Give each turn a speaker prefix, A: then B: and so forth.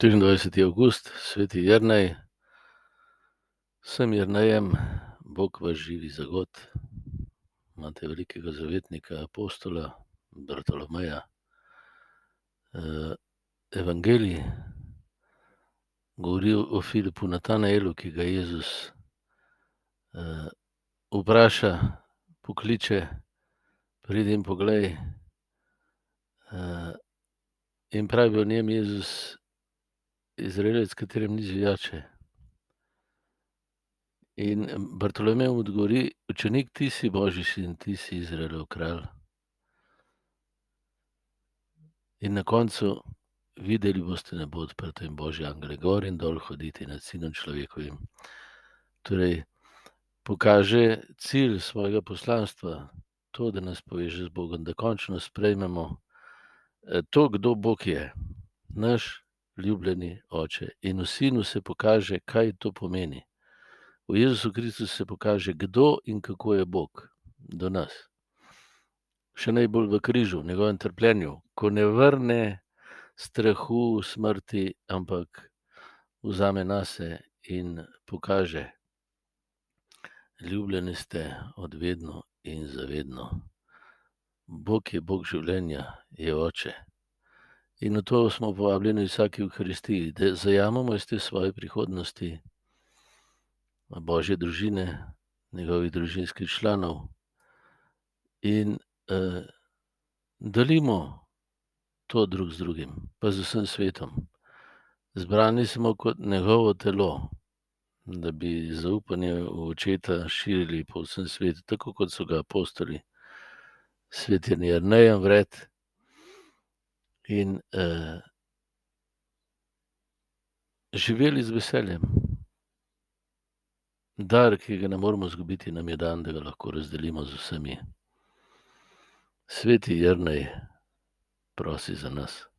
A: 24. august, sveti Jrnej, sem Jrnejem, Bog vas živi zagot. Imate velikega zavetnika, apostola Bartolomeja. Evangelij govori o Filipu Natanaelu, ki ga Jezus vpraša, pokliče, pridi in poglej. In pravi o njem Jezus: Izraelec, katerem ni zvijače. In Bartolomej mu odgovori: Učenik, ti si božji sin, ti si Izraelov kralj. In na koncu: Videli boste nebo odprto in božje angele gor in dol hoditi nad Sinom človekovim. Torej, pokaže cilj svojega poslanstva, to, da nas poveže z Bogom, da končno sprejmemo to, kdo Bog je. Naš ljubljeni oče. In v Sinu se pokaže, kaj to pomeni. V Jezusu Kristusu se pokaže, kdo in kako je Bog do nas. Še najbolj v križu, v njegovem trpljenju, ko ne vrne strahu, smrti, ampak vzame nase in pokaže: Ljubljeni ste od vedno in za vedno. Bog je Bog življenja, je oče. In v to smo povabljeni v vsaki Evharistiji, da zajamemo iz te svoje prihodnosti, božje družine, njegovih družinskih članov in delimo to drug z drugim, pa z vsem svetom. Zbrani smo kot njegovo telo, da bi zaupanje v očeta širili po vsem svetu, tako kot so ga apostoli. Sveti Jernej vred in živeli z veseljem. Dar, ki ga ne moremo izgubiti, nam je dan, da ga lahko razdelimo z vsemi. Sveti Jernej, prosi za nas.